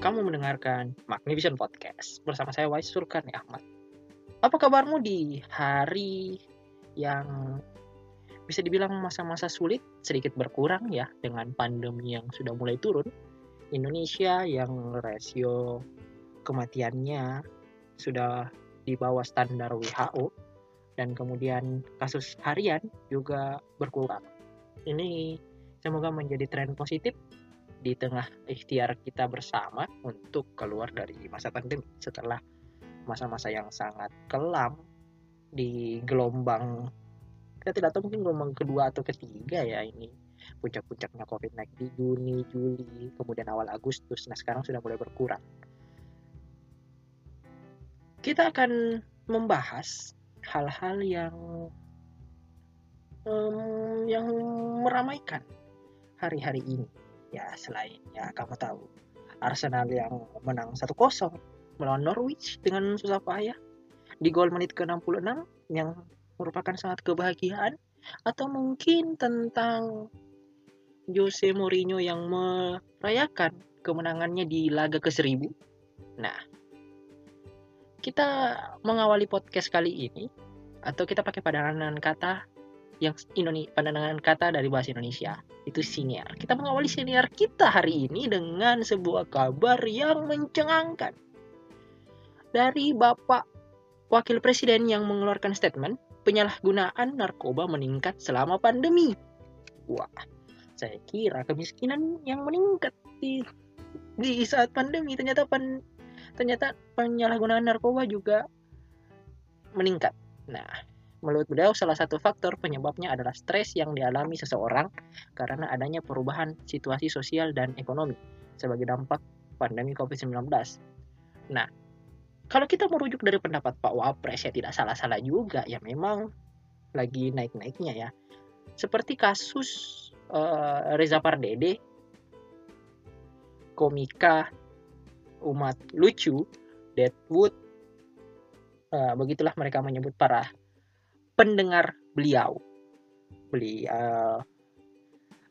Kamu mendengarkan Magnificent Podcast bersama saya Wais Surkani Ahmad. Apa kabarmu di hari yang bisa dibilang masa-masa sulit sedikit berkurang ya dengan pandemi yang sudah mulai turun. Indonesia yang rasio kematiannya sudah di bawah standar WHO dan kemudian kasus harian juga berkurang. Ini semoga menjadi tren positif di tengah ikhtiar kita bersama untuk keluar dari masa pandemi setelah masa-masa yang sangat kelam di gelombang kita tidak tahu mungkin gelombang kedua atau ketiga ya ini puncak-puncaknya covid naik di Juni, Juli, kemudian awal Agustus. Nah sekarang sudah mulai berkurang. Kita akan membahas hal-hal yang um, yang meramaikan hari-hari ini ya selain ya kamu tahu Arsenal yang menang 1-0 melawan Norwich dengan susah payah di gol menit ke-66 yang merupakan sangat kebahagiaan atau mungkin tentang Jose Mourinho yang merayakan kemenangannya di laga ke-1000. Nah, kita mengawali podcast kali ini atau kita pakai padanan kata yang Indonesia pandangan kata dari bahasa Indonesia itu senior. Kita mengawali senior kita hari ini dengan sebuah kabar yang mencengangkan dari Bapak Wakil Presiden yang mengeluarkan statement penyalahgunaan narkoba meningkat selama pandemi. Wah, saya kira kemiskinan yang meningkat di di saat pandemi ternyata pan, ternyata penyalahgunaan narkoba juga meningkat. Nah, Menurut beliau, salah satu faktor penyebabnya adalah stres yang dialami seseorang karena adanya perubahan situasi sosial dan ekonomi sebagai dampak pandemi COVID-19. Nah, kalau kita merujuk dari pendapat Pak Wapres ya tidak salah-salah juga ya memang lagi naik-naiknya ya. Seperti kasus uh, Reza Pardede, komika umat lucu, Deadwood, uh, begitulah mereka menyebut para pendengar beliau. Beliau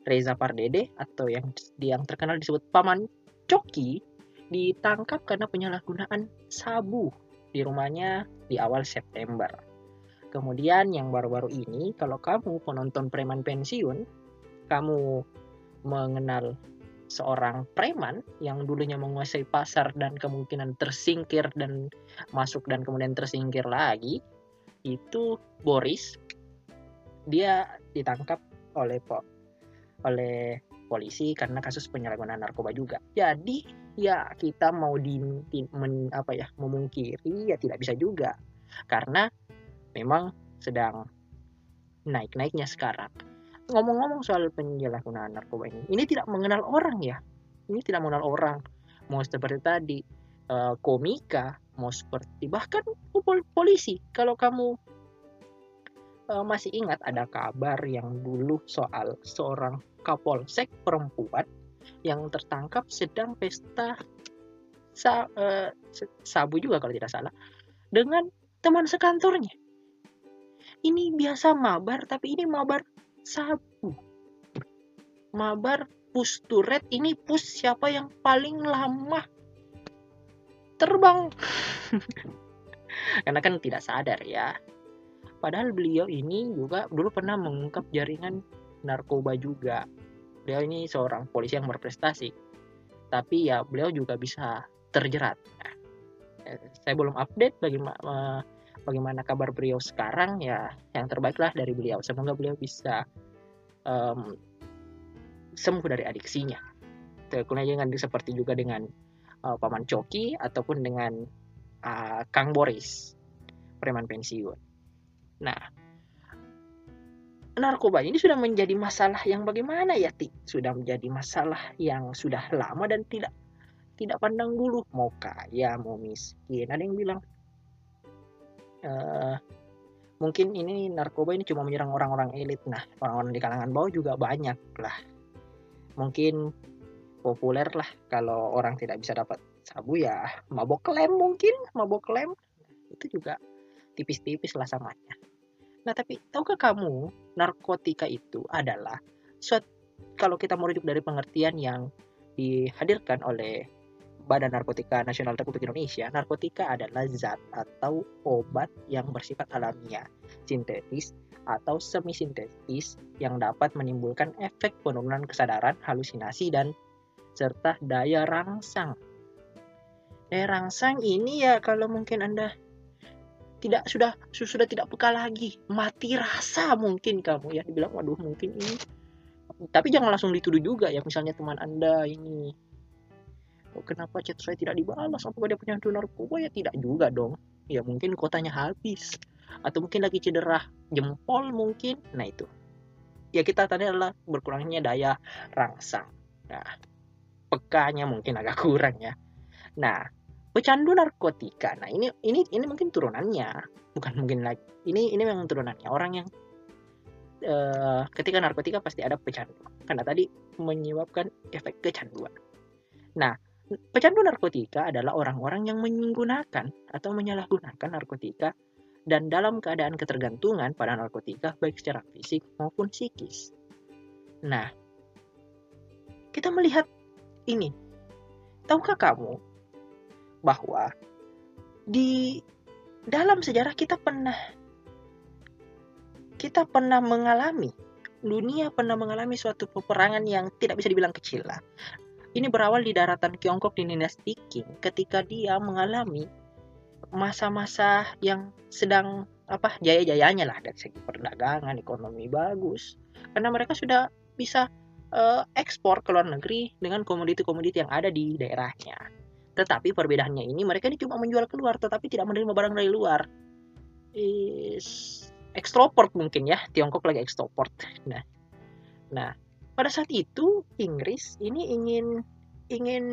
Reza Pardede atau yang yang terkenal disebut Paman Coki ditangkap karena penyalahgunaan sabu di rumahnya di awal September. Kemudian yang baru-baru ini kalau kamu penonton preman pensiun, kamu mengenal seorang preman yang dulunya menguasai pasar dan kemungkinan tersingkir dan masuk dan kemudian tersingkir lagi, itu Boris dia ditangkap oleh po oleh polisi karena kasus penyalahgunaan narkoba juga. Jadi ya kita mau di, men, apa ya memungkiri ya tidak bisa juga karena memang sedang naik-naiknya sekarang. Ngomong-ngomong soal penyalahgunaan narkoba ini, ini tidak mengenal orang ya. Ini tidak mengenal orang. Mau seperti tadi uh, komika mau seperti bahkan polisi. Kalau kamu uh, masih ingat ada kabar yang dulu soal seorang kapolsek perempuan yang tertangkap sedang pesta sa, uh, sabu juga kalau tidak salah dengan teman sekantornya. Ini biasa mabar tapi ini mabar sabu. Mabar push ini push siapa yang paling lama terbang karena kan tidak sadar ya. Padahal beliau ini juga dulu pernah mengungkap jaringan narkoba juga. Beliau ini seorang polisi yang berprestasi. Tapi ya beliau juga bisa terjerat. Eh, saya belum update bagaimana bagaimana kabar beliau sekarang ya. Yang terbaiklah dari beliau. Semoga beliau bisa um, sembuh dari adiksinya. Kemudian seperti juga dengan uh, Paman Coki ataupun dengan uh, Kang Boris, preman pensiun. Nah, narkoba ini sudah menjadi masalah yang bagaimana ya, Ti? Sudah menjadi masalah yang sudah lama dan tidak tidak pandang bulu mau kaya mau miskin. Ada yang bilang uh, mungkin ini narkoba ini cuma menyerang orang-orang elit. Nah, orang-orang di kalangan bawah juga banyak lah. Mungkin populer lah. Kalau orang tidak bisa dapat sabu ya mabok lem mungkin mabok lem. Itu juga tipis-tipis lah samanya. Nah tapi tahukah kamu narkotika itu adalah suat kalau kita merujuk dari pengertian yang dihadirkan oleh Badan Narkotika Nasional Republik Indonesia, narkotika adalah zat atau obat yang bersifat alamiah, sintetis, atau semi sintetis yang dapat menimbulkan efek penurunan kesadaran, halusinasi, dan serta daya rangsang. Daya rangsang ini ya kalau mungkin Anda tidak sudah sudah tidak peka lagi. Mati rasa mungkin kamu ya. Dibilang waduh mungkin ini. Tapi jangan langsung dituduh juga ya misalnya teman anda ini. Oh, kenapa chat saya tidak dibalas? Apakah dia punya narkoba ya tidak juga dong. Ya mungkin kotanya habis. Atau mungkin lagi cedera jempol mungkin. Nah itu. Ya kita tadi adalah berkurangnya daya rangsang. Nah pekanya mungkin agak kurang ya nah pecandu narkotika. Nah, ini ini ini mungkin turunannya, bukan mungkin lagi. Ini ini memang turunannya orang yang uh, ketika narkotika pasti ada pecandu. Karena tadi menyebabkan efek kecanduan. Nah, pecandu narkotika adalah orang-orang yang menggunakan atau menyalahgunakan narkotika dan dalam keadaan ketergantungan pada narkotika baik secara fisik maupun psikis. Nah, kita melihat ini. Tahukah kamu bahwa di dalam sejarah kita pernah kita pernah mengalami dunia pernah mengalami suatu peperangan yang tidak bisa dibilang kecil lah. Ini berawal di daratan Tiongkok di dinasti Qing ketika dia mengalami masa-masa yang sedang apa jaya-jayanya lah dari segi perdagangan, ekonomi bagus. Karena mereka sudah bisa uh, ekspor ke luar negeri dengan komoditi-komoditi yang ada di daerahnya. Tetapi perbedaannya ini mereka ini cuma menjual keluar tetapi tidak menerima barang dari luar. Is ekstroport mungkin ya, Tiongkok lagi ekstroport. Nah. Nah, pada saat itu Inggris ini ingin ingin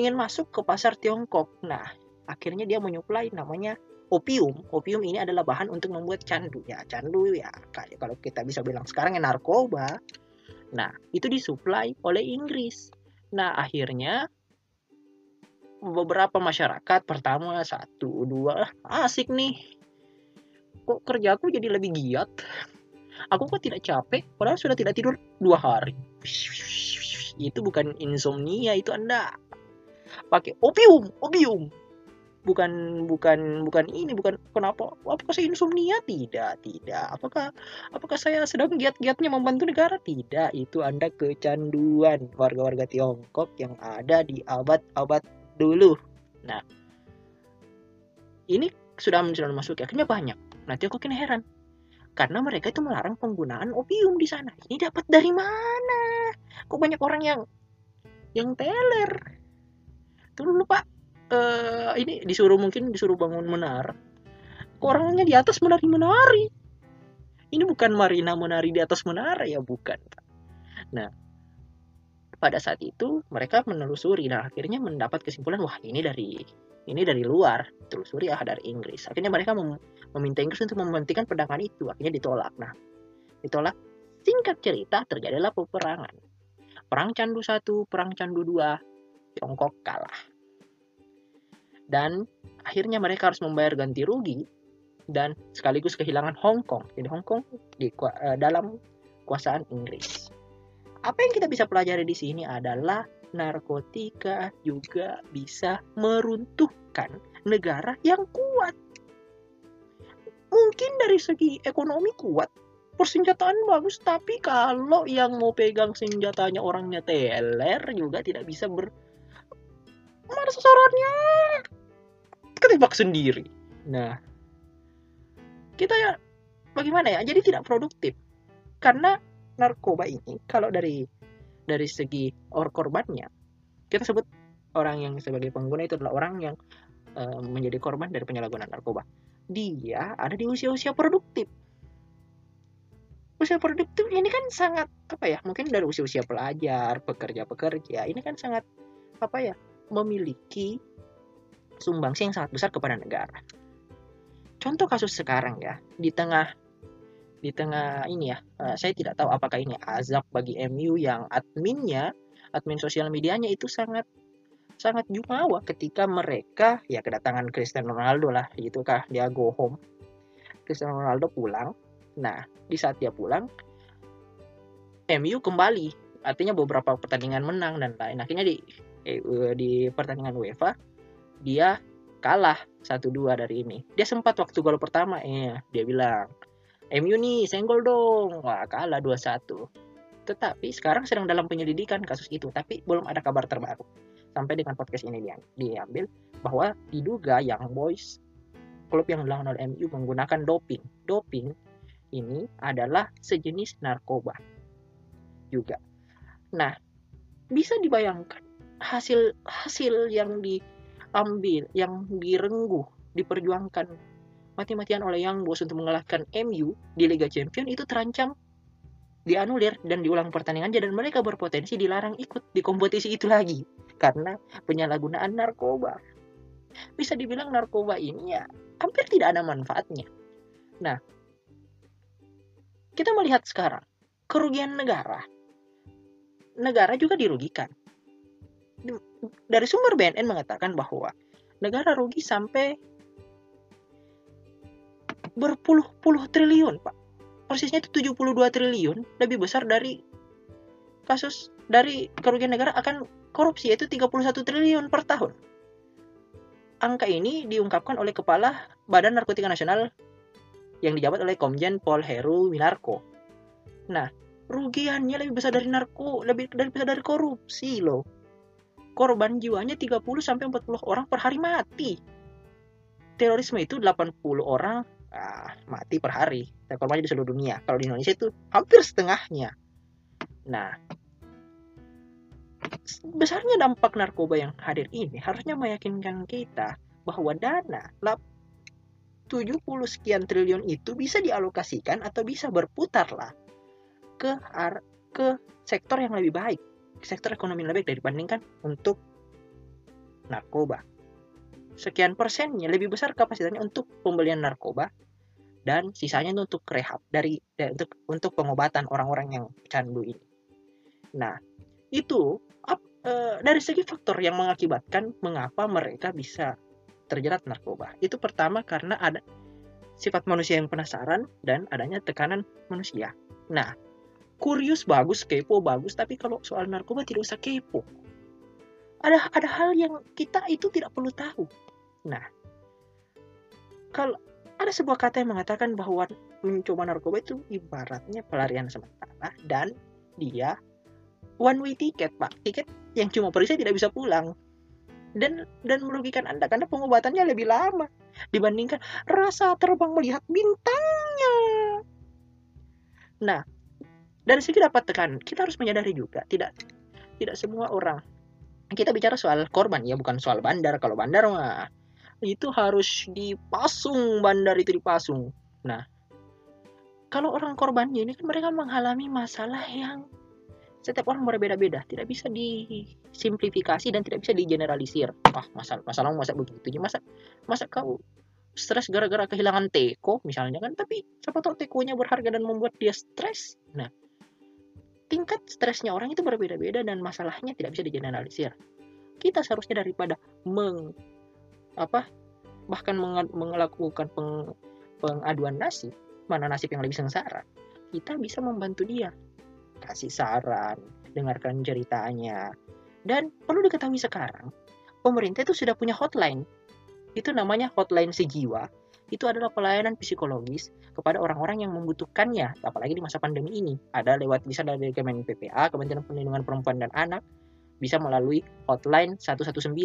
ingin masuk ke pasar Tiongkok. Nah, akhirnya dia menyuplai namanya opium. Opium ini adalah bahan untuk membuat candu. Ya, candu ya kalau kita bisa bilang sekarang ya narkoba. Nah, itu disuplai oleh Inggris. Nah, akhirnya beberapa masyarakat pertama satu dua asik nih. Kok kerjaku jadi lebih giat? Aku kok tidak capek? Padahal sudah tidak tidur dua hari. Itu bukan insomnia itu anda. Pakai opium opium bukan bukan bukan ini bukan kenapa apakah saya insomnia tidak tidak apakah apakah saya sedang giat-giatnya membantu negara tidak itu anda kecanduan warga-warga Tiongkok yang ada di abad-abad dulu. Nah, ini sudah sudah masuk akhirnya banyak. Nanti aku kini heran. Karena mereka itu melarang penggunaan opium di sana. Ini dapat dari mana? Kok banyak orang yang yang teler? Dulu Pak. Uh, ini disuruh mungkin disuruh bangun menara. Orangnya di atas menari-menari? Ini bukan Marina menari di atas menara ya bukan. Nah, pada saat itu mereka menelusuri dan akhirnya mendapat kesimpulan wah ini dari ini dari luar. Telusuri ah dari Inggris. Akhirnya mereka mem meminta Inggris untuk menghentikan perdagangan itu. Akhirnya ditolak. Nah ditolak. Singkat cerita terjadilah peperangan. Perang candu satu perang candu dua Tiongkok kalah dan akhirnya mereka harus membayar ganti rugi dan sekaligus kehilangan Hong Kong. Jadi Hong Kong di uh, dalam kuasaan Inggris. Apa yang kita bisa pelajari di sini adalah narkotika juga bisa meruntuhkan negara yang kuat. Mungkin dari segi ekonomi kuat, persenjataan bagus, tapi kalau yang mau pegang senjatanya orangnya teler juga tidak bisa ber mana ketebak sendiri. Nah, kita ya bagaimana ya? Jadi tidak produktif karena narkoba ini kalau dari dari segi or korbannya kita sebut orang yang sebagai pengguna itu adalah orang yang uh, menjadi korban dari penyalahgunaan narkoba dia ada di usia-usia produktif usia produktif ini kan sangat apa ya mungkin dari usia-usia pelajar pekerja-pekerja ini kan sangat apa ya memiliki sumbangsi yang sangat besar kepada negara. Contoh kasus sekarang ya di tengah di tengah ini ya, uh, saya tidak tahu apakah ini azab bagi MU yang adminnya, admin sosial medianya itu sangat sangat jumawa ketika mereka ya kedatangan Cristiano Ronaldo lah gitu kah dia go home. Cristiano Ronaldo pulang. Nah di saat dia pulang MU kembali. Artinya beberapa pertandingan menang dan lain akhirnya di eh, di pertandingan UEFA dia kalah 1-2 dari ini. Dia sempat waktu gol pertama ya, dia bilang, MU nih senggol dong. Wah, kalah 2-1. Tetapi sekarang sedang dalam penyelidikan kasus itu, tapi belum ada kabar terbaru. Sampai dengan podcast ini dia diambil bahwa diduga yang Boys klub yang dilakukan oleh MU menggunakan doping. Doping ini adalah sejenis narkoba juga. Nah, bisa dibayangkan hasil hasil yang diambil, yang direngguh, diperjuangkan mati-matian oleh Young Boys untuk mengalahkan MU di Liga Champions itu terancam dianulir dan diulang pertandingannya dan mereka berpotensi dilarang ikut di kompetisi itu lagi karena penyalahgunaan narkoba. Bisa dibilang narkoba ini ya hampir tidak ada manfaatnya. Nah, kita melihat sekarang kerugian negara. Negara juga dirugikan. Dari sumber BNN mengatakan bahwa negara rugi sampai berpuluh-puluh triliun, Pak. Persisnya itu 72 triliun, lebih besar dari kasus dari kerugian negara akan korupsi yaitu 31 triliun per tahun angka ini diungkapkan oleh Kepala Badan Narkotika Nasional yang dijabat oleh Komjen Paul Heru Winarko. Nah, rugiannya lebih besar dari narko, lebih dari besar dari korupsi loh. Korban jiwanya 30 sampai 40 orang per hari mati. Terorisme itu 80 orang ah, mati per hari. Korbannya di seluruh dunia. Kalau di Indonesia itu hampir setengahnya. Nah, besarnya dampak narkoba yang hadir ini harusnya meyakinkan kita bahwa dana 70 sekian triliun itu bisa dialokasikan atau bisa berputar lah ke ke sektor yang lebih baik, sektor ekonomi lebih baik dibandingkan untuk narkoba. Sekian persennya lebih besar kapasitasnya untuk pembelian narkoba dan sisanya untuk rehab dari, untuk untuk pengobatan orang-orang yang candu ini. Nah, itu Eh, dari segi faktor yang mengakibatkan mengapa mereka bisa terjerat narkoba. Itu pertama karena ada sifat manusia yang penasaran dan adanya tekanan manusia. Nah, kurius bagus, kepo bagus, tapi kalau soal narkoba tidak usah kepo. Ada ada hal yang kita itu tidak perlu tahu. Nah, kalau ada sebuah kata yang mengatakan bahwa mencoba narkoba itu ibaratnya pelarian sementara dan dia one way ticket, Pak. Tiket yang cuma periksa tidak bisa pulang dan dan merugikan Anda karena pengobatannya lebih lama dibandingkan rasa terbang melihat bintangnya. Nah, dari segi dapat tekan, kita harus menyadari juga tidak tidak semua orang kita bicara soal korban ya bukan soal bandar. Kalau bandar mah itu harus dipasung bandar itu dipasung. Nah, kalau orang korbannya ini kan mereka mengalami masalah yang setiap orang berbeda-beda tidak bisa disimplifikasi dan tidak bisa digeneralisir ah masalah masalah masa begitu masa masa kau stres gara-gara kehilangan teko misalnya kan tapi siapa tahu tekonya berharga dan membuat dia stres nah tingkat stresnya orang itu berbeda-beda dan masalahnya tidak bisa digeneralisir kita seharusnya daripada meng apa bahkan melakukan peng, pengaduan nasib mana nasib yang lebih sengsara kita bisa membantu dia kasih saran, dengarkan ceritanya. Dan perlu diketahui sekarang, pemerintah itu sudah punya hotline. Itu namanya hotline sejiwa. Itu adalah pelayanan psikologis kepada orang-orang yang membutuhkannya, apalagi di masa pandemi ini. Ada lewat bisa dari Kemen PPA, Kementerian Perlindungan Perempuan dan Anak, bisa melalui hotline 119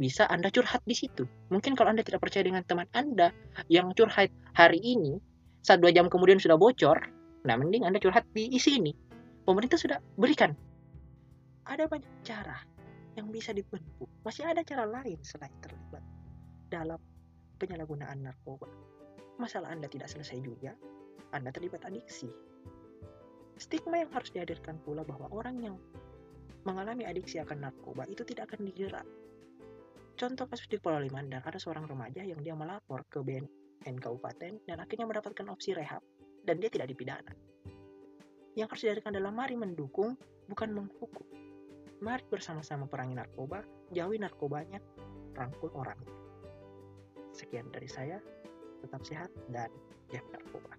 bisa Anda curhat di situ. Mungkin kalau Anda tidak percaya dengan teman Anda yang curhat hari ini, saat dua jam kemudian sudah bocor, nah mending Anda curhat di sini pemerintah sudah berikan. Ada banyak cara yang bisa dibentuk. Masih ada cara lain selain terlibat dalam penyalahgunaan narkoba. Masalah Anda tidak selesai juga, Anda terlibat adiksi. Stigma yang harus dihadirkan pula bahwa orang yang mengalami adiksi akan narkoba itu tidak akan dijerat. Contoh kasus di Pulau Limandar, ada seorang remaja yang dia melapor ke BNN Kabupaten dan akhirnya mendapatkan opsi rehab dan dia tidak dipidana. Yang harus diadakan adalah mari mendukung, bukan menghukum. Mari bersama-sama perangi narkoba, jauhi narkobanya, rangkul orang. Sekian dari saya, tetap sehat dan jangan narkoba.